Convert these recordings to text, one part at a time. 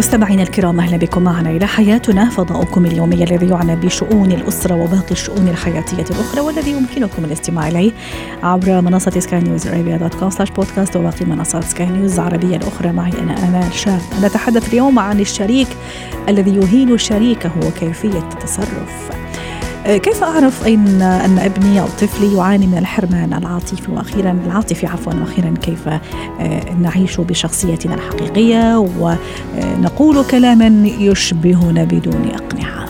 مستمعينا الكرام أهلا بكم معنا إلى حياتنا. فضاؤكم اليومي الذي يعنى بشؤون الأسرة وباقي الشؤون الحياتية الأخرى والذي يمكنكم الاستماع إليه عبر منصة سكاي نيوز ارابيا dot com slash podcast وباقي منصات سكاي نيوز العربية الأخرى. معي أنا آمال شاب نتحدث اليوم عن الشريك الذي يهين شريكه وكيفية التصرف. كيف أعرف أين أن ابني أو طفلي يعاني من الحرمان العاطفي؟ وأخيرا العاطفي عفوا وأخيرا كيف نعيش بشخصيتنا الحقيقية؟ ونقول كلاما يشبهنا بدون أقنعة.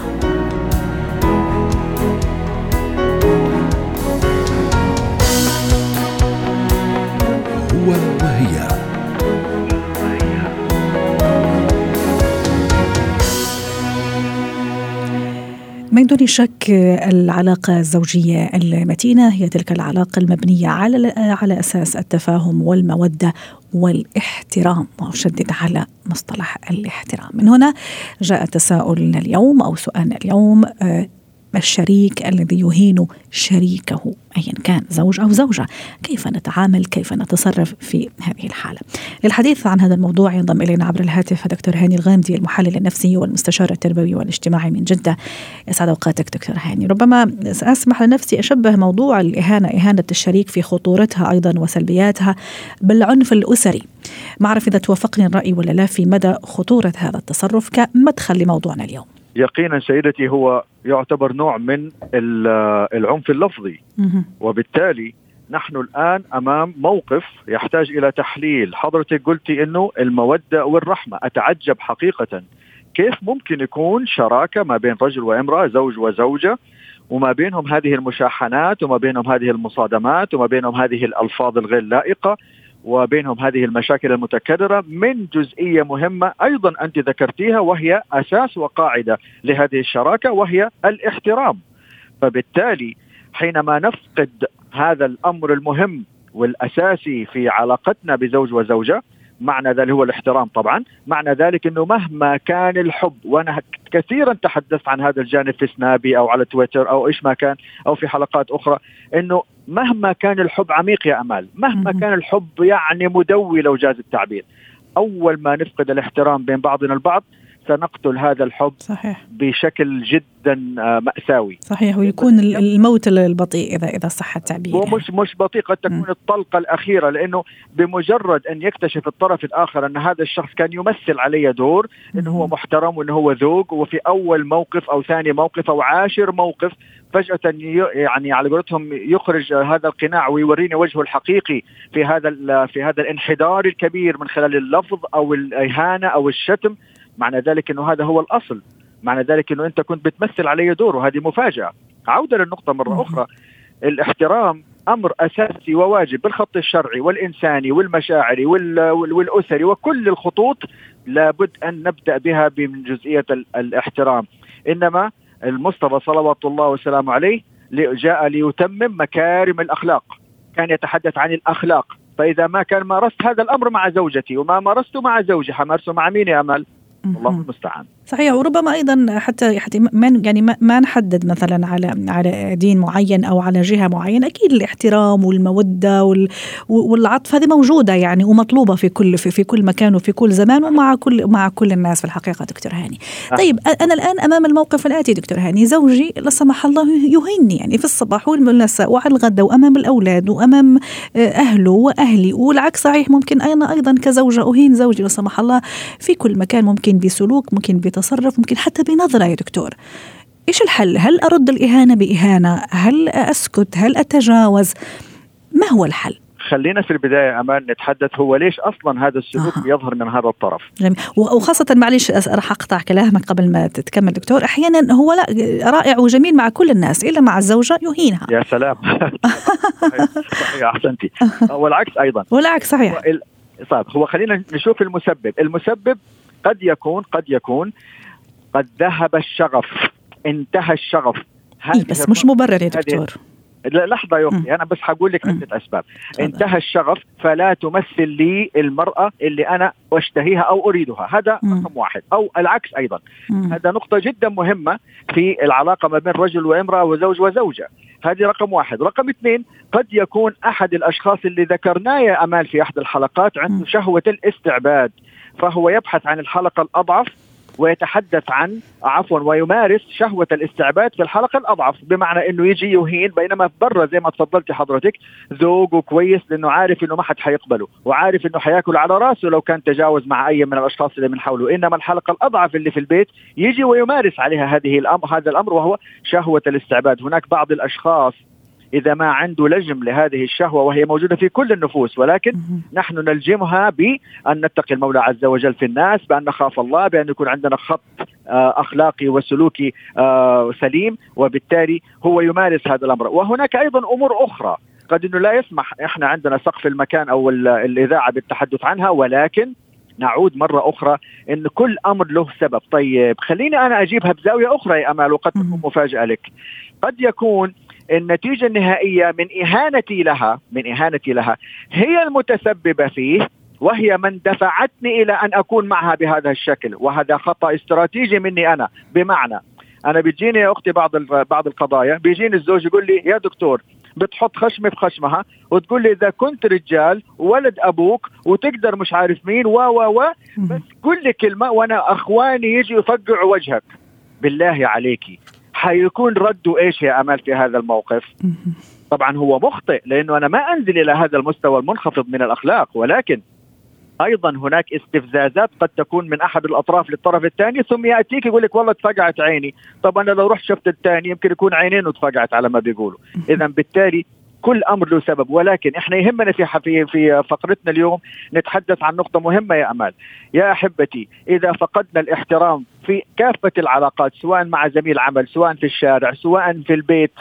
هو وهي. من دون شك العلاقة الزوجية المتينة هي تلك العلاقة المبنية على على أساس التفاهم والمودة والاحترام. وأشدد على مصطلح الاحترام. من هنا جاء تساؤلنا اليوم أو سؤالنا اليوم الشريك الذي يهين شريكه ايا كان زوج أو زوجة، كيف نتعامل؟ كيف نتصرف في هذه الحالة؟ للحديث عن هذا الموضوع ينضم إلينا عبر الهاتف دكتور هاني الغامدي المحلل النفسي والمستشار التربوي والاجتماعي من جدة. يسعد أوقاتك دكتور هاني، ربما ساسمح لنفسي أشبه موضوع الإهانة إهانة الشريك في خطورتها أيضا وسلبياتها بالعنف الأسري. ما اعرف اذا توافقني الرأي ولا لا في مدى خطورة هذا التصرف كمدخل لموضوعنا اليوم. يقينا سيدتي هو يعتبر نوع من العنف اللفظي. وبالتالي نحن الآن أمام موقف يحتاج إلى تحليل. حضرتك قلتي إنه المودة والرحمة. أتعجب حقيقة. كيف ممكن يكون شراكة ما بين رجل وامرأة زوج وزوجة وما بينهم هذه المشاحنات وما بينهم هذه المصادمات وما بينهم هذه الألفاظ الغير لائقة؟ وبينهم هذه المشاكل المتكررة من جزئية مهمة أيضا أنت ذكرتيها وهي أساس وقاعدة لهذه الشراكة وهي الاحترام. فبالتالي حينما نفقد هذا الأمر المهم والأساسي في علاقتنا بزوج وزوجة معنى ذلك هو الاحترام طبعا معنى ذلك إنه مهما كان الحب وأنا كثيرا تحدثت عن هذا الجانب في سنابي أو على تويتر أو إيش ما كان أو في حلقات أخرى إنه مهما كان الحب عميق يا أمال مهما كان الحب يعني مدوي لو جاز التعبير. أول ما نفقد الاحترام بين بعضنا البعض سنقتل هذا الحب صحيح. بشكل جدا مأساوي. صحيح ويكون الموت البطيء إذا إذا صح التعبير. ومش مش بطيء قد تكون م. الطلقة الأخيرة لأنه بمجرد أن يكتشف الطرف الآخر أن هذا الشخص كان يمثل علي دور أنه هو محترم وأنه هو ذوق وفي أول موقف أو ثاني موقف أو عاشر موقف فجأة يعني على قولتهم يخرج هذا القناع ويوريني وجهه الحقيقي في هذا في هذا الانحدار الكبير من خلال اللفظ أو الإهانة أو الشتم. معنى ذلك إنه هذا هو الأصل. معنى ذلك إنه أنت كنت بتمثل علي دور وهذه مفاجأة. عودة للنقطة مرة أخرى. الاحترام أمر أساسي وواجب بالخط الشرعي والإنساني والمشاعري والأسري وكل الخطوط لابد أن نبدأ بها من جزئية الاحترام. إنما المصطفى صلوات الله وسلامه عليه جاء ليتمم مكارم الأخلاق كان يتحدث عن الأخلاق. فإذا ما كان مارست هذا الأمر مع زوجتي وما مارسته مع زوجي حمارسه مع مين يا أمل؟ الله المستعان. صحيح. وربما أيضا حتى حتى ما يعني ما نحدد مثلا على على دين معين أو على جهة معينة أكيد الاحترام والمودة والعطف هذه موجودة يعني ومطلوبة في كل في, في كل مكان وفي كل زمان ومع كل مع كل الناس في الحقيقة دكتور هاني. طيب أنا الآن أمام الموقف الآتي دكتور هاني. زوجي لا سمح الله يهيني يعني في الصباح والمساء وعلى الغداء وأمام الأولاد وأمام أهله وأهلي. والعكس صحيح ممكن أنا أيضا كزوجة أهين زوجي لا سمح الله في كل مكان ممكن بسلوك ممكن بتصرف ممكن حتى بنظرة يا دكتور إيش الحل؟ هل أرد الإهانة بإهانة؟ هل أسكت؟ هل أتجاوز؟ ما هو الحل؟ خلينا في البداية أمان نتحدث هو ليش أصلا هذا السلوك آه. يظهر من هذا الطرف جميل وخاصة معلش راح أقطع كلامك قبل ما تتكمل دكتور أحيانا هو لا رائع وجميل مع كل الناس إلا مع الزوجة يهينها يا سلام صحيح أحسنتي والعكس أيضا والعكس صحيح طيب هو خلينا نشوف المسبب المسبب قد يكون قد يكون قد ذهب الشغف. انتهى الشغف. إيه بس مش مبرر يا دكتور. لحظة يا أختي أنا بس حقول لك عدة أسباب. انتهى الشغف فلا تمثل لي المرأة اللي أنا أشتهيها أو أريدها. هذا رقم واحد. أو العكس أيضا. هذا نقطة جدا مهمة في العلاقة ما بين رجل وامرأة وزوج وزوجة. هذه رقم واحد. رقم اثنين قد يكون أحد الأشخاص اللي ذكرناه يا أمال في أحد الحلقات عنده شهوة الاستعباد. فهو يبحث عن الحلقة الأضعف ويتحدث عن عفوا ويمارس شهوة الاستعباد في الحلقة الأضعف بمعنى أنه يجي يهين بينما برا زي ما تفضلتي حضرتك ذوقه كويس لأنه عارف أنه ما حد حيقبله وعارف أنه حياكل على رأسه لو كان تجاوز مع أي من الأشخاص اللي من حوله إنما الحلقة الأضعف اللي في البيت يجي ويمارس عليها هذه الأمر هذا الأمر وهو شهوة الاستعباد. هناك بعض الأشخاص إذا ما عنده لجم لهذه الشهوة وهي موجودة في كل النفوس ولكن نحن نلجمها بأن نتقي المولى عز وجل في الناس بأن نخاف الله بأن يكون عندنا خط آه، أخلاقي وسلوكي آه، سليم وبالتالي هو يمارس هذا الأمر. وهناك أيضا أمور أخرى قد إنه لا يسمح إحنا عندنا سقف المكان أو الإذاعة بالتحدث عنها ولكن نعود مرة أخرى أن كل أمر له سبب. طيب خليني أنا أجيبها بزاوية أخرى يا أمال وقد تكون مفاجأة لك. قد يكون النتيجة النهائية من إهانتي لها من إهانتي لها هي المتسببة فيه وهي من دفعتني إلى أن أكون معها بهذا الشكل وهذا خطأ استراتيجي مني أنا بمعنى أنا بتجيني يا أختي بعض بعض القضايا بيجيني الزوج يقول لي يا دكتور بتحط خشمة في خشمها وتقول لي إذا كنت رجال ولد أبوك وتقدر مش عارف مين و و و بس كل كلمة وأنا أخواني يجي يفقعوا وجهك. بالله عليكي حيكون رده إيش يا امال في هذا الموقف؟ طبعا هو مخطئ لأنه أنا ما أنزل إلى هذا المستوى المنخفض من الأخلاق ولكن أيضا هناك استفزازات قد تكون من أحد الأطراف للطرف الثاني ثم يأتيك يقول لك والله اتفقعت عيني. طب أنا لو رحت شفت الثاني يمكن يكون عينين اتفقعت على ما بيقولوا. اذا بالتالي كل أمر له سبب ولكن إحنا يهمنا في في في فقرتنا اليوم نتحدث عن نقطة مهمة يا أمال. يا أحبتي إذا فقدنا الاحترام في كافة العلاقات سواء مع زميل عمل سواء في الشارع سواء في البيت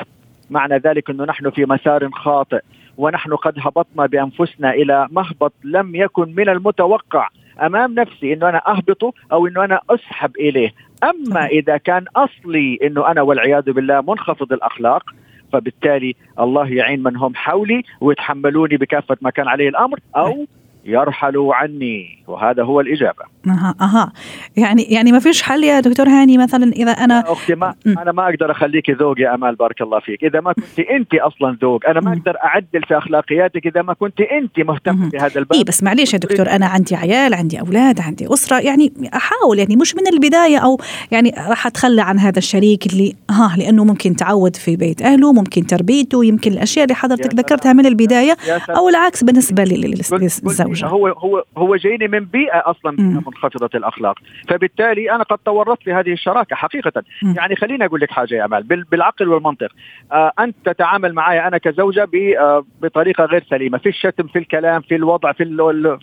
معنى ذلك إنه نحن في مسار خاطئ ونحن قد هبطنا بأنفسنا إلى مهبط لم يكن من المتوقع أمام نفسي إنه أنا أهبطه أو إنه أنا أسحب إليه. أما إذا كان أصلي إنه أنا والعياذ بالله منخفض الأخلاق فبالتالي الله يعين من هم حولي ويتحملوني بكافة ما كان عليه الأمر أو يرحلوا عني. وهذا هو الإجابة. أها أها. يعني يعني ما فيش حل يا دكتور هاني مثلا إذا أنا أختي ما م. أنا ما أقدر أخليك ذوق يا أمال بارك الله فيك. إذا ما كنت أنت أصلا ذوق أنا ما أقدر أعدل في أخلاقياتك إذا ما كنت أنت مهتمة بهذا الباب. إيه بس معليش يا دكتور أنا عندي عيال عندي أولاد عندي أسرة. يعني أحاول يعني مش من البداية أو يعني راح أتخلى عن هذا الشريك اللي ها لأنه ممكن تعود في بيت أهله ممكن تربيته يمكن الأشياء اللي حضرتك ذكرتها من البداية أو العكس بالنسبة للزوجة. هو هو هو جايني من بيئه أصلا منخفضة الأخلاق. فبالتالي أنا قد تورطت في هذه الشراكة حقيقة. م. يعني خليني أقول لك حاجة يا أمال. بالعقل والمنطق. آه أنت تتعامل معي أنا كزوجة آه بطريقة غير سليمة. في الشتم في الكلام في الوضع في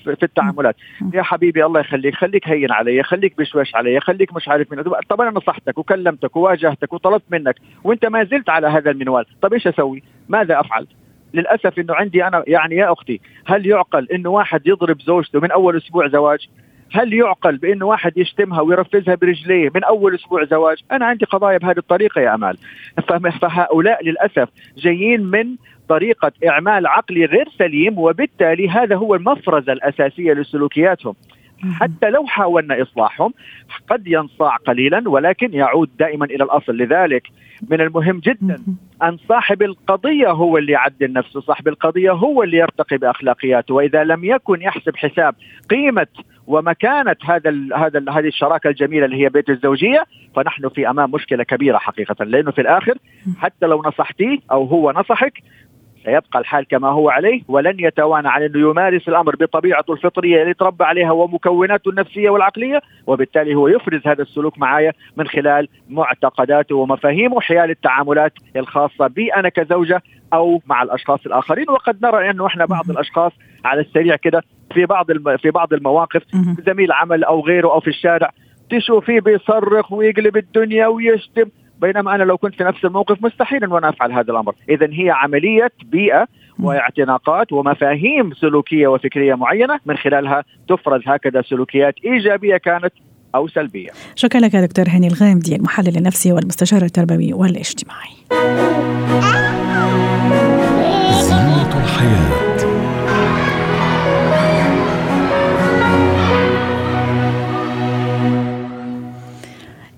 في التعاملات. م. يا حبيبي الله يخليك. خليك هين علي خليك بشوش علي خليك مش عارف من طب أنا نصحتك وكلمتك وواجهتك وطلبت منك وأنت ما زلت على هذا المنوال. طب إيش أسوي؟ ماذا أفعل؟ للأسف إنه عندي أنا يعني يا أختي هل يعقل إنه واحد يضرب زوجته من أول أسبوع زواج؟ هل يعقل بإنه واحد يشتمها ويرفزها برجليه من أول أسبوع زواج؟ أنا عندي قضايا بهذه الطريقة يا أمال فهؤلاء للأسف جايين من طريقة إعمال عقلي غير سليم وبالتالي هذا هو المفرزه الاساسيه لسلوكياتهم. حتى لو حاولنا إصلاحهم قد ينصاع قليلا ولكن يعود دائما إلى الأصل. لذلك من المهم جدا أن صاحب القضية هو اللي يعدل نفسه. صاحب القضية هو اللي يرتقي بأخلاقياته. وإذا لم يكن يحسب حساب قيمة ومكانة هذا ال هذا ال هذه الشراكة الجميلة اللي هي بيت الزوجية فنحن في أمام مشكلة كبيرة حقيقة. لأنه في الآخر حتى لو نصحتيه أو هو نصحك سيبقى الحال كما هو عليه ولن يتوانى عن أنه يمارس الأمر بطبيعته الفطرية اللي تربى عليها ومكوناته النفسية والعقلية وبالتالي هو يفرز هذا السلوك معايا من خلال معتقداته ومفاهيمه حيال التعاملات الخاصة بي أنا كزوجة أو مع الأشخاص الآخرين. وقد نرى أنه إحنا بعض الأشخاص على السريع كده في بعض في بعض المواقف زميل عمل أو غيره أو في الشارع تشوفيه بيصرخ ويقلب الدنيا ويشتم بينما أنا لو كنت في نفس الموقف مستحيل أن أنا أفعل هذا الأمر، اذا هي عملية بيئة واعتناقات ومفاهيم سلوكية وفكرية معينة من خلالها تفرز هكذا سلوكيات إيجابية كانت أو سلبية. شكرا لك دكتور هاني الغامدي المحلل النفسي والمستشار التربوي والاجتماعي.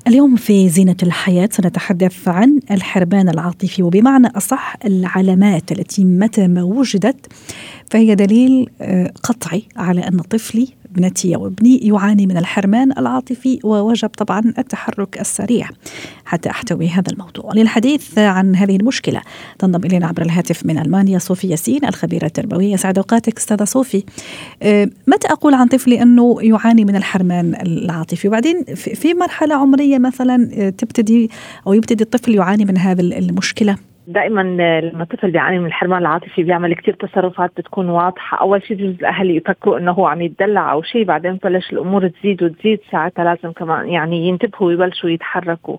اليوم في زينة الحياة سنتحدث عن الحرمان العاطفي وبمعنى أصح العلامات التي متى ما وجدت فهي دليل آه، قطعي على أن طفلي ابنتي أو ابني يعاني من الحرمان العاطفي ووجب طبعا التحرك السريع. حتى أحتوي هذا الموضوع. للحديث عن هذه المشكلة تنضم إلينا عبر الهاتف من ألمانيا صوفي ياسين الخبيرة التربوية. سعد أوقاتك أستاذة صوفي. آه، متى أقول عن طفلي أنه يعاني من الحرمان العاطفي؟ وبعدين في مرحلة عمرية مثلا آه، تبتدي أو يبتدي الطفل يعاني من هذه المشكلة؟ دائما لما الطفل بيعاني من الحرمان العاطفي بيعمل كثير تصرفات بتكون واضحة. أول شيء بجوز الأهل يفكروا إنه هو عم يتدلع أو شيء بعدين بلش الأمور تزيد وتزيد ساعتها لازم كمان يعني ينتبهوا ويبلشوا يتحركوا.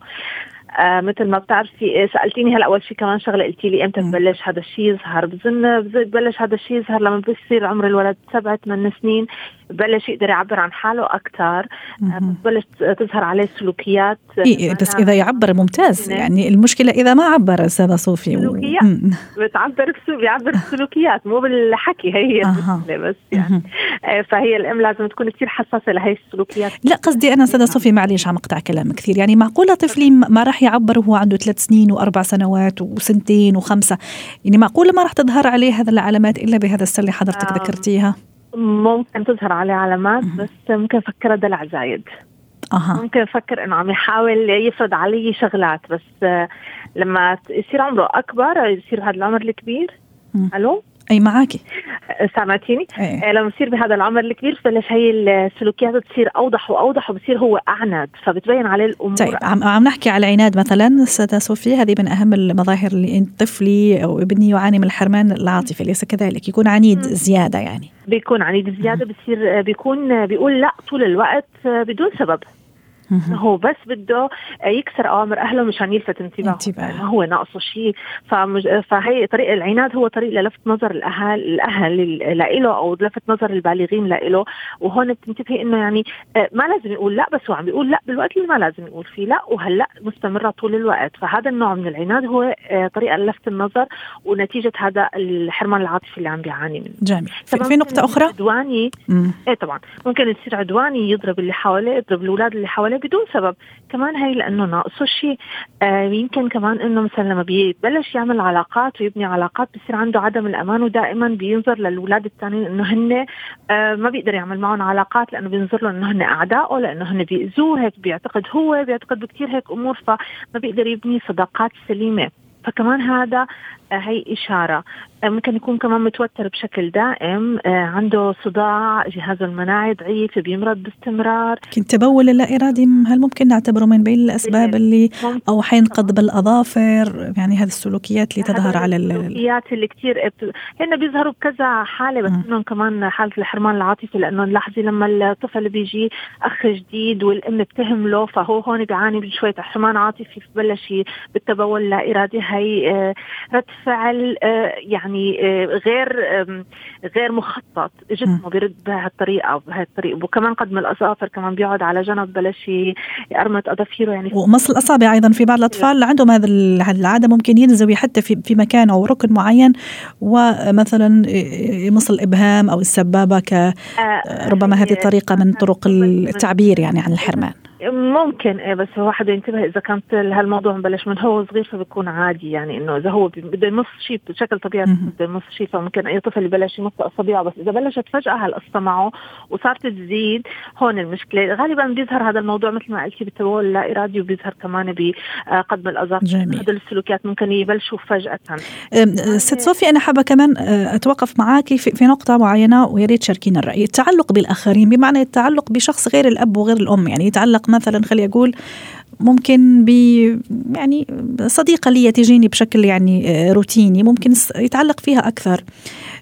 آه مثل ما بتعرفي سألتيني هلأ أول شيء كمان شغلة قلتي لي إمتى ببلش هذا الشيء يظهر. بظن ببلش هذا الشيء يظهر لما بيصير عمر الولد سبع ثمان سنين ببلش يقدر يعبر عن حاله أكثر آه، بتبلش تظهر عليه سلوكيات إيه بس إذا يعبر ممتاز يعني المشكلة إذا ما عبر أستاذة صوفي سلوكيات. بتعبر بيعبر السلوكيات مو بالحكي هي المشكلة بس يعني. آه، فهي الأم لازم تكون كثير حساسة لهي السلوكيات. لا قصدي أنا أستاذة صوفي معليش عم أقطع كلام كثير يعني معقولة طفلي ما راح يعبر وهو عنده ثلاث سنين وأربع سنوات وسنتين وخمسة. يعني معقوله ما راح تظهر عليه هذه العلامات إلا بهذا السن اللي حضرتك ذكرتيها؟ ممكن تظهر عليه علامات بس ممكن افكرها دلع زايد. أه. ممكن أفكر إنه عم يحاول يفرض علي شغلات بس لما يصير عمره أكبر يصير هذا العمر الكبير. ألو؟ أي معاكي سامعتيني؟ أيه. لما يصير بهذا العمر الكبير بلش هي السلوكيات تصير أوضح وأوضح وبصير هو أعناد فبتبين عليه الأمور. طيب عم, عم نحكي على العناد مثلا استاذه صوفي هذه من أهم المظاهر اللي طفلي أو ابني يعاني من الحرمان العاطفي ليس كذلك؟ يكون عنيد زيادة يعني. بيكون عنيد زيادة بصير بيكون بيقول لا طول الوقت بدون سبب. هو بس بده يكسر أوامر أهله مشان يلفت انتباهه. انتباه. ما هو ناقصه شيء فمج... فهي طريق العناد هو طريق للفت نظر الاهل الأهل لإله أو لفت نظر البالغين لإله. وهون بتنتبهي إنه يعني آه، ما لازم يقول لا بس هو عم بيقول لا بالوقت اللي ما لازم يقول فيه لا وهلأ مستمرة طول الوقت. فهذا النوع من العناد هو آه، طريقة لفت النظر ونتيجة هذا الحرمان العاطفي اللي عم بيعاني منه. جميل. في نقطة أخرى؟ عدواني. إيه طبعا. ممكن يصير عدواني يضرب اللي حواليه يضرب الأولاد اللي حواليه بدون سبب. كمان هي لأنه ناقصه شيء. آه يمكن كمان إنه مثلا لما بيبلش يعمل علاقات ويبني علاقات بصير عنده عدم الأمان ودائما بينظر للأولاد الثانيين إنه هن آه ما بيقدر يعمل معهم علاقات لأنه بينظر له إنه هن اعدائه لأنه هن بيأذوه هيك بيعتقد هو بيعتقد بكثير هيك أمور فما بيقدر يبني صداقات سليمة. فكمان هذا هي إشارة. آه، ممكن يكون كمان متوتر بشكل دائم. آه، عنده صداع جهازه المناعي ضعيف بيمرض باستمرار. يمكن تبول لا إرادي هل ممكن نعتبره من بين الأسباب اللي أو حينقض بالأظافر يعني هذه السلوكيات اللي تظهر على السلوكيات اللي كثير هن بيظهروا بكذا حالة بس منهم كمان حالة الحرمان العاطفي لأنه لاحظي لما الطفل بيجي أخ جديد والأم بتهمله فهو هون بيعاني من شوية حرمان عاطفي ببلش بالتبول لا إرادي. هي رد فعل آه، يعني آه، غير غير مخطط جسمه بيرد بهالطريقة بهالطريقة. وكمان قد من الاظافر كمان بيقعد على جنب بلش يرمط أظافيره يعني. ومص الأصابع أيضا في بعض الأطفال اللي عندهم هذا العادة ممكن ينزوي حتى في في مكان أو ركن معين. ومثلا يمص الابهام أو السبابة ك آه، ربما هذه طريقة من طرق التعبير يعني عن الحرمان. ممكن إيه بس الواحد ينتبه إذا كانت هالموضوع مبلش من هو صغير فبيكون عادي يعني إنه إذا هو بده يمص شيء بشكل طبيعي بده يمص شيء فممكن أي طفل يبلش يمص اصابعه بس إذا بلشت فجأة هالقصه معه وصارت تزيد هون المشكلة. غالبا بيظهر هذا الموضوع مثل ما قلتي بالتبول اللا ارادي وبيظهر كمان بقدم الاظافر هدول السلوكيات ممكن يبلشوا فجأة. ست صوفي أنا حابة كمان أه، أتوقف معك في, في نقطة معينة ويا ريت تشاركينا الرأي. التعلق بالآخرين بمعنى التعلق بشخص غير الأب وغير الأم يعني يتعلق مثلا خلي أقول ممكن ب يعني صديقة لي تجيني بشكل يعني آه، روتيني ممكن يتعلق فيها أكثر. آه،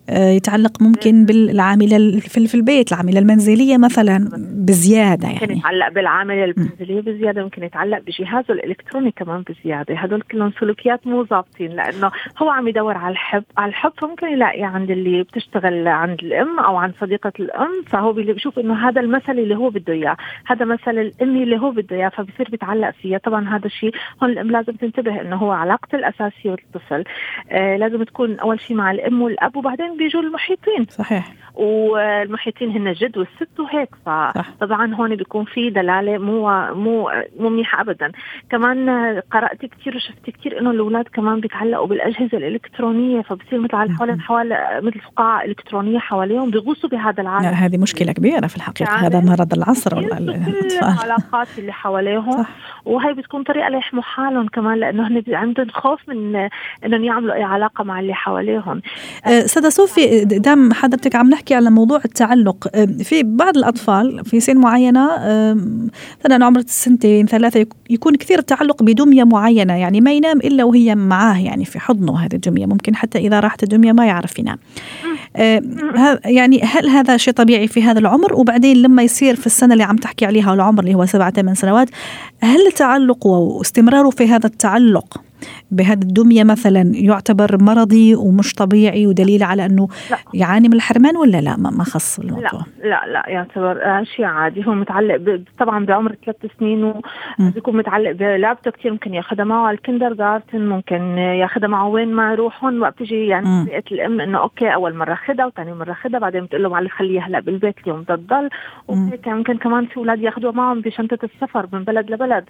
يتعلق ممكن بالعاملة في البيت العاملة المنزلية مثلا بزيادة يعني. ممكن يتعلق بالعاملة المنزلية بزيادة ممكن يتعلق بجهازه الإلكتروني كمان بزيادة. هدول كلهم سلوكيات مو ظابطين لأنه هو عم يدور على الحب. على الحب فممكن يلاقي عند اللي بتشتغل عند الأم أو عند صديقة الأم فهو بيشوف إنه هذا المثل اللي هو بده إياه هذا مثل الامي اللي هو بده إياه فبصير بيتعلق فيها. طبعا هذا الشيء هون الأم لازم تنتبه إنه هو علاقته الأساسية والطفل. آه لازم تكون أول شيء مع الأم والأب وبعدين بيجوا المحيطين. صحيح. والمحيطين هن الجد والست وهيك فطبعا هون بيكون في دلالة مو مو مو منيحة ابدا. كمان قرأت كثير وشفت كثير إنه الأولاد كمان بيتعلقوا بالأجهزة الإلكترونية فبصير مثل حوالين حوالي مثل فقاعه الكترونيه حواليهم بيغوصوا بهذا العالم. لا هذه مشكلة كبيرة في الحقيقة. يعني هذا مرض العصر العلاقات اللي حواليهم. وهي بتكون طريقة ليحموا حالهم كمان لأنه هن عندهم خوف من إنهم يعملوا أي علاقة مع اللي حواليهم. استاذه صوفي دام حضرتك عم نحكي على موضوع التعلق في بعض الأطفال في سن معينة مثلا عمر سنتين ثلاثة يكون كثير تعلق بدمية معينة يعني ما ينام إلا وهي معاه يعني في حضنه هذه الدمية ممكن حتى إذا راحت الدمية ما يعرف ينام. يعني هل هذا شيء طبيعي في هذا العمر؟ وبعدين لما يصير في السنة اللي عم تحكي عليها العمر اللي هو سبعة ثمان سنوات هل تعلقه واستمراره في هذا التعلق بهذه الدمية مثلا يعتبر مرضي ومش طبيعي ودليل على أنه لا. يعاني من الحرمان ولا لا؟ ما خص الموضوع. لا لا لا يعتبر شيء عادي. هو متعلق طبعا بعمر ثلاث سنين وبيكون متعلق بلعبته كثير ممكن ياخذها معه على الكندر جارتن ممكن ياخذها معه وين ما يروح. هون وقت تجي يعني طريقه الأم إنه أوكي أول مرة خدها وثاني مرة خدها. بعدين بتقول له معلش خليها هلأ بالبيت اليوم تضل وهيك ممكن كمان في أولاد ياخذوها معهم بشنطة السفر من بلد لبلد.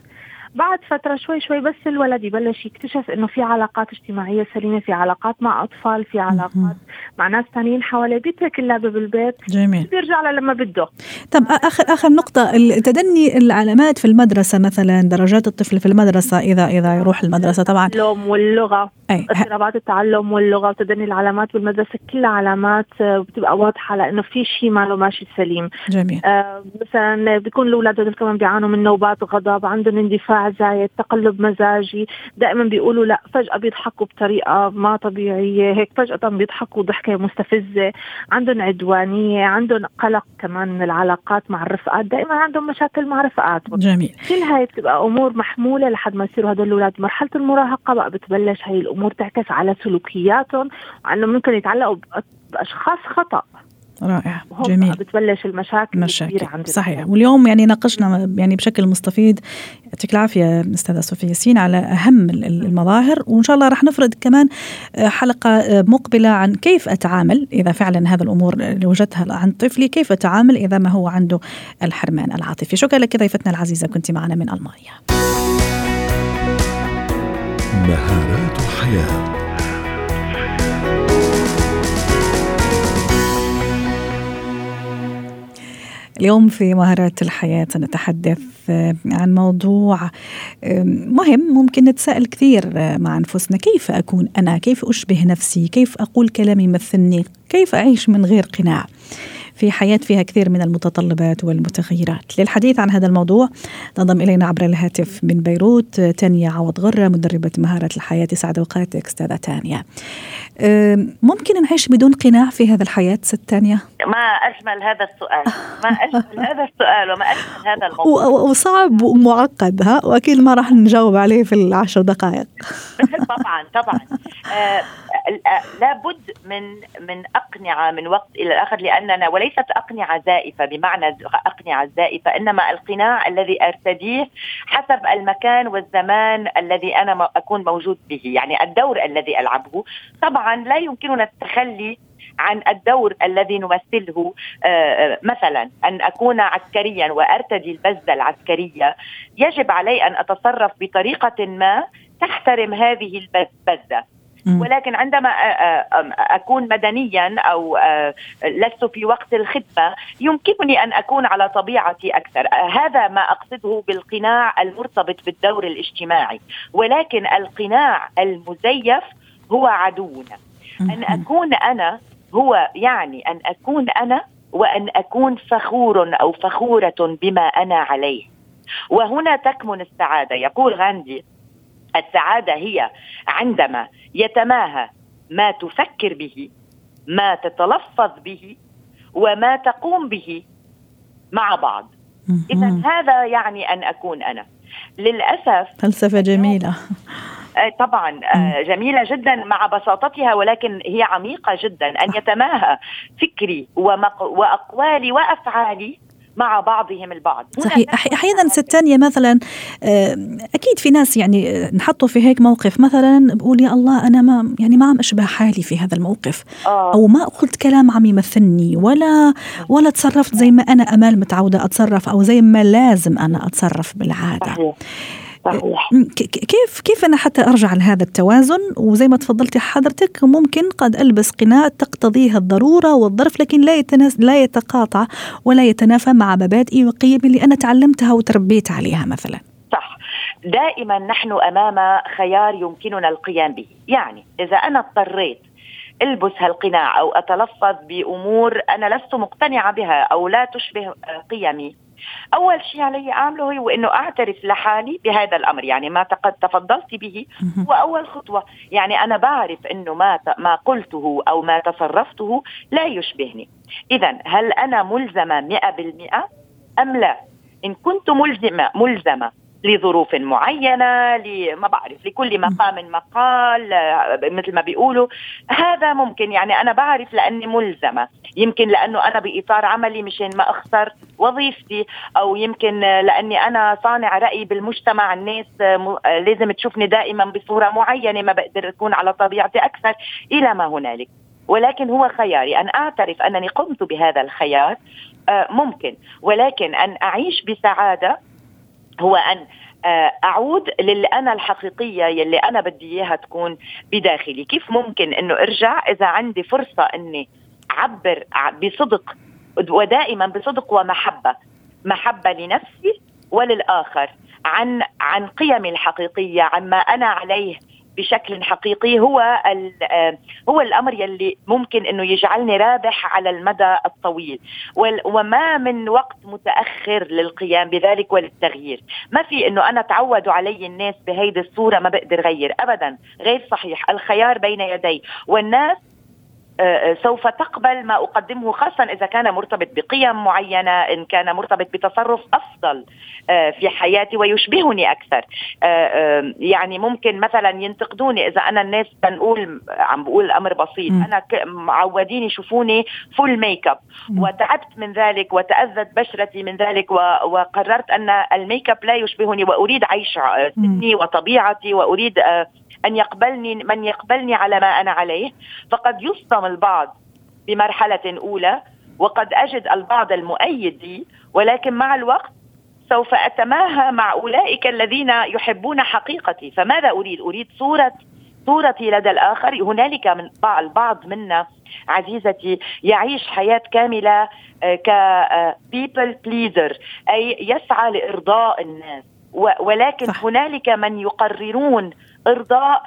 بعد فترة شوي شوي بس الولد يبلش يكتشف إنه في علاقات اجتماعية سليمة في علاقات مع أطفال في علاقات مع ناس ثانيين حواليه. بيترك اللعبة بالبيت. جميل. بيرجع لما بده. طب آخر آخر نقطة تدني العلامات في المدرسة مثلا درجات الطفل في المدرسة إذا إذا يروح المدرسة طبعا. التعلم واللغة اضطرابات التعلم واللغة وتدني العلامات بالمدرسة كلها علامات بتبقى واضحة لإنه في شيء ما له ماشي سليم. جميل. آه مثلا بيكون الأولاد كمان بيعانوا من نوبات غضب عندهم اندفاع زايد تقلب مزاجي. دائما بيقولوا لا فجأة بيضحكوا بطريقة ما طبيعية. هيك فجأة بيضحكوا ضحكة مستفزة. عندهم عدوانية عندهم قلق كمان من العلاقات مع الرفقات. دائما عندهم مشاكل مع رفقاتهم جميل. كل هاي بتبقى أمور محمولة لحد ما يصيروا هدول الأولاد. مرحلة المراهقة بقى بتبلش. هاي الأمور تعكس على سلوكياتهم وأنه ممكن يتعلقوا بأشخاص خطأ. رائع. جميل. بتبلش المشاكل مشاكل. عند صحيح. واليوم يعني ناقشنا يعني بشكل مستفيض يعطيك العافية أستاذة صوفيا ياسين على أهم المظاهر وإن شاء الله راح نفرد كمان آه، حلقة آه، مقبلة عن كيف أتعامل إذا فعلا هذا الأمور اللي وجدتها عند طفلي كيف أتعامل إذا ما هو عنده الحرمان العاطفي. شكرا لك ضيفتنا العزيزة كنت معنا من ألمانيا. مهارات حياة. اليوم في مهارات الحياة سنتحدث آه، عن موضوع مهم ممكن نتساءل كثير آه، مع أنفسنا. كيف أكون أنا؟ كيف أشبه نفسي؟ كيف أقول كلام يمثلني كيف أعيش من غير قناع؟ في حياة فيها كثير من المتطلبات والمتغيرات. للحديث عن هذا الموضوع تنضم إلينا عبر الهاتف من بيروت تانيا عوض غرة مدربة مهارات الحياة سعد أوقاتك أستاذة تانيا ممكن نعيش بدون قناع في هذا الحياة ست تانيا؟ ما أجمل هذا السؤال. ما أجمل هذا السؤال وما أجمل هذا الموضوع. وصعب ومعقد ها؟ وأكيد ما راح نجاوب عليه في العشر دقائق. طبعا طبعا. آه لابد من من أقنعة من وقت إلى الآخر لأننا وليست أقنعة زائفة بمعنى أقنعة زائفة إنما القناع الذي أرتديه حسب المكان والزمان الذي أنا أكون موجود به. يعني الدور الذي ألعبه. طبعا لا يمكننا التخلي عن الدور الذي نمثله. مثلا أن أكون عسكريا وأرتدي البزه العسكرية يجب علي أن أتصرف بطريقة ما تحترم هذه البزه ولكن عندما أكون مدنيا أو لست في وقت الخدمة يمكنني أن أكون على طبيعتي أكثر. هذا ما أقصده بالقناع المرتبط بالدور الاجتماعي. ولكن القناع المزيف هو عدونا. أن أكون أنا هو يعني أن أكون أنا وأن أكون فخور أو فخورة بما أنا عليه. وهنا تكمن السعادة. يقول غاندي السعادة هي عندما يتماهى ما تفكر به ما تتلفظ به وما تقوم به مع بعض. اذا هذا يعني أن أكون أنا. للأسف فلسفة جميلة. آه، طبعا آه، جميلة جدا مع بساطتها ولكن هي عميقة جدا. أن يتماهى فكري وأقوالي وأفعالي مع بعضهم البعض. صحيح. أحيانا ست تانية مثلا أكيد في ناس يعني نحطوا في هيك موقف. مثلا بقول يا الله أنا ما يعني ما عم أشبه حالي في هذا الموقف. آه. أو ما قلت كلام عم يمثلني ولا ولا تصرفت زي ما أنا أمال متعودة أتصرف أو زي ما لازم أنا أتصرف بالعادة. صحيح. صحيح. كيف كيف أنا حتى أرجع لهذا التوازن وزي ما تفضلتي حضرتك ممكن قد ألبس قناع تقتضيه الضرورة والظرف لكن لا يتناس لا يتقاطع ولا يتنافى مع مبادئي وقيمي اللي أنا تعلمتها وتربيت عليها مثلا. صح دائما نحن أمام خيار يمكننا القيام به، يعني إذا أنا اضطريت ألبس هالقناع أو أتلفظ بأمور أنا لست مقتنعة بها أو لا تشبه قيمي أول شيء علي أعمله هو إنه أعترف لحالي بهذا الأمر يعني ما قد تفضلت به. هو أول خطوة. يعني أنا بعرف إنه ما ما قلته أو ما تصرفته لا يشبهني. اذا هل أنا ملزمة 100% أم لا؟ إن كنت ملزمة ملزمة. لظروف معينة ما بعرف لكل مقام مقال مثل ما بيقولوا. هذا ممكن يعني أنا بعرف لأني ملزمة. يمكن لأنه أنا بإطار عملي مشان ما أخسر وظيفتي أو يمكن لأني أنا صانع رأي بالمجتمع. الناس لازم تشوفني دائما بصورة معينة ما بقدر أكون على طبيعتي أكثر. إلى ما هنالك. ولكن هو خياري. أن أعترف أنني قمت بهذا الخيار آه، ممكن. ولكن أن أعيش بسعادة هو أن آه، أعود للانا الحقيقية يلي أنا بدي إياها تكون بداخلي. كيف ممكن إنه أرجع إذا عندي فرصة إني أعبر بصدق ودائما بصدق ومحبة؟ محبة لنفسي وللآخر. عن عن قيمي الحقيقية عن ما أنا عليه بشكل حقيقي هو آه، هو الأمر يلي ممكن إنه يجعلني رابح على المدى الطويل. وما من وقت متأخر للقيام بذلك وللتغيير. ما في إنه أنا تعودوا علي الناس بهيدي الصورة ما بقدر غير. ابدا غير صحيح. الخيار بين يدي. والناس سوف تقبل ما أقدمه خاصه إذا كان مرتبط بقيم معينة إن كان مرتبط بتصرف أفضل آه، في حياتي ويشبهني أكثر. يعني ممكن مثلا ينتقدوني إذا أنا الناس بنقول عم بقول أمر بسيط أنا معودين يشوفوني full makeup وتعبت من ذلك وتأذت بشرتي من ذلك وقررت أن الميك اب لا يشبهني وأريد عيش سني وطبيعتي وأريد أن يقبلني من يقبلني على ما أنا عليه. فقد يصدم البعض بمرحلة أولى وقد أجد البعض المؤيد لي ولكن مع الوقت سوف أتماهى مع أولئك الذين يحبون حقيقتي فماذا أريد؟ أريد صورة صورتي لدى الآخر هنالك من البعض منا عزيزتي يعيش حياة كاملة آه، ك people pleaser أي يسعى لإرضاء الناس ولكن صح. هنالك من يقررون إرضاء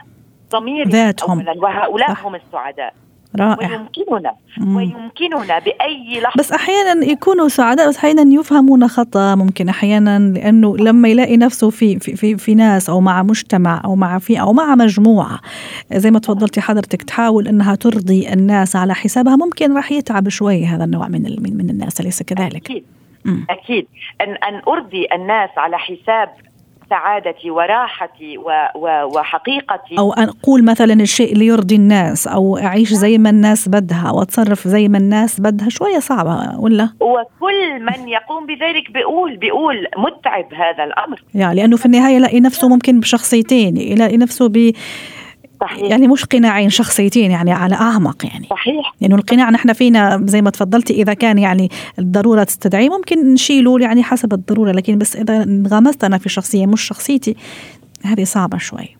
ضمير ذاتهم وهؤلاء صح. هم السعداء رائع ويمكننا مم. ويمكننا بأي لحظة بس أحيانا يكونوا سعداء بس أحيانا يفهمون خطأ ممكن أحيانا لأنه لما يلاقي نفسه في في في, في ناس أو مع مجتمع أو مع في أو مع مجموعة زي ما تفضلتي حضرتك تحاول إنها ترضي الناس على حسابها ممكن راح يتعب شوي هذا النوع من من الناس أليس كذلك؟ أكيد مم. أكيد ان أن أرضي الناس على حساب سعادتي وراحتي و و وحقيقتي أو أقول مثلا الشيء اللي يرضي الناس أو أعيش زي ما الناس بدها وأتصرف زي ما الناس بدها شوية صعبة ولا؟ وكل من يقوم بذلك بيقول بيقول متعب هذا الأمر يعني لأنه في النهاية يلاقي نفسه ممكن بشخصيتين يلاقي نفسه ب صحيح. يعني مش قناعين شخصيتين يعني على أعمق يعني. صحيح. لأنه يعني القناع نحن فينا زي ما تفضلتي إذا كان يعني الضرورة تستدعي ممكن نشيله يعني حسب الضرورة لكن بس إذا انغمست أنا في شخصية مش شخصيتي هذه صعبة شوي.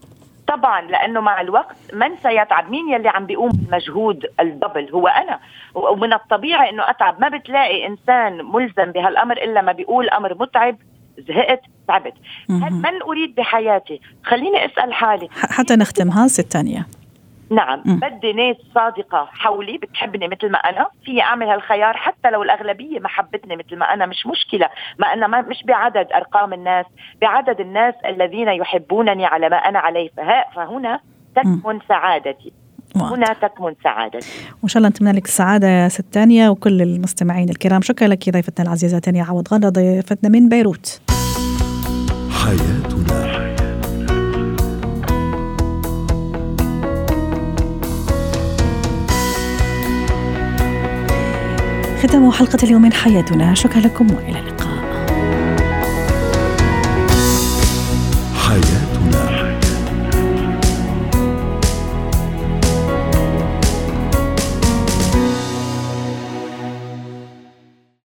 طبعا لأنه مع الوقت من سيتعب؟ مين يلي عم بيقوم بالمجهود الدبل؟ هو أنا. ومن الطبيعي إنه أتعب. ما بتلاقي إنسان ملزم بهالأمر إلا ما بيقول أمر متعب زهقت تعبت. من أريد بحياتي؟ خليني أسأل حالي. حتى نختمها ست ثانية. نعم م. بدي ناس صادقة حولي بتحبني مثل ما أنا. في أعمل هالخيار حتى لو الأغلبية ما حبتني مثل ما أنا مش مشكلة. ما أنا ما مش بعدد أرقام الناس بعدد الناس الذين يحبونني على ما أنا عليه. فهنا تكمن م. هنا تكمن سعادتي وإن شاء الله نتمنى لك السعادة يا ست تانيا وكل المستمعين الكرام. شكرا لك ضيفتنا العزيزة تانيا عوض غنى ضيفتنا من بيروت. حياتنا. ختام حلقة اليوم من حياتنا. شكرا لكم وإلى اللقاء.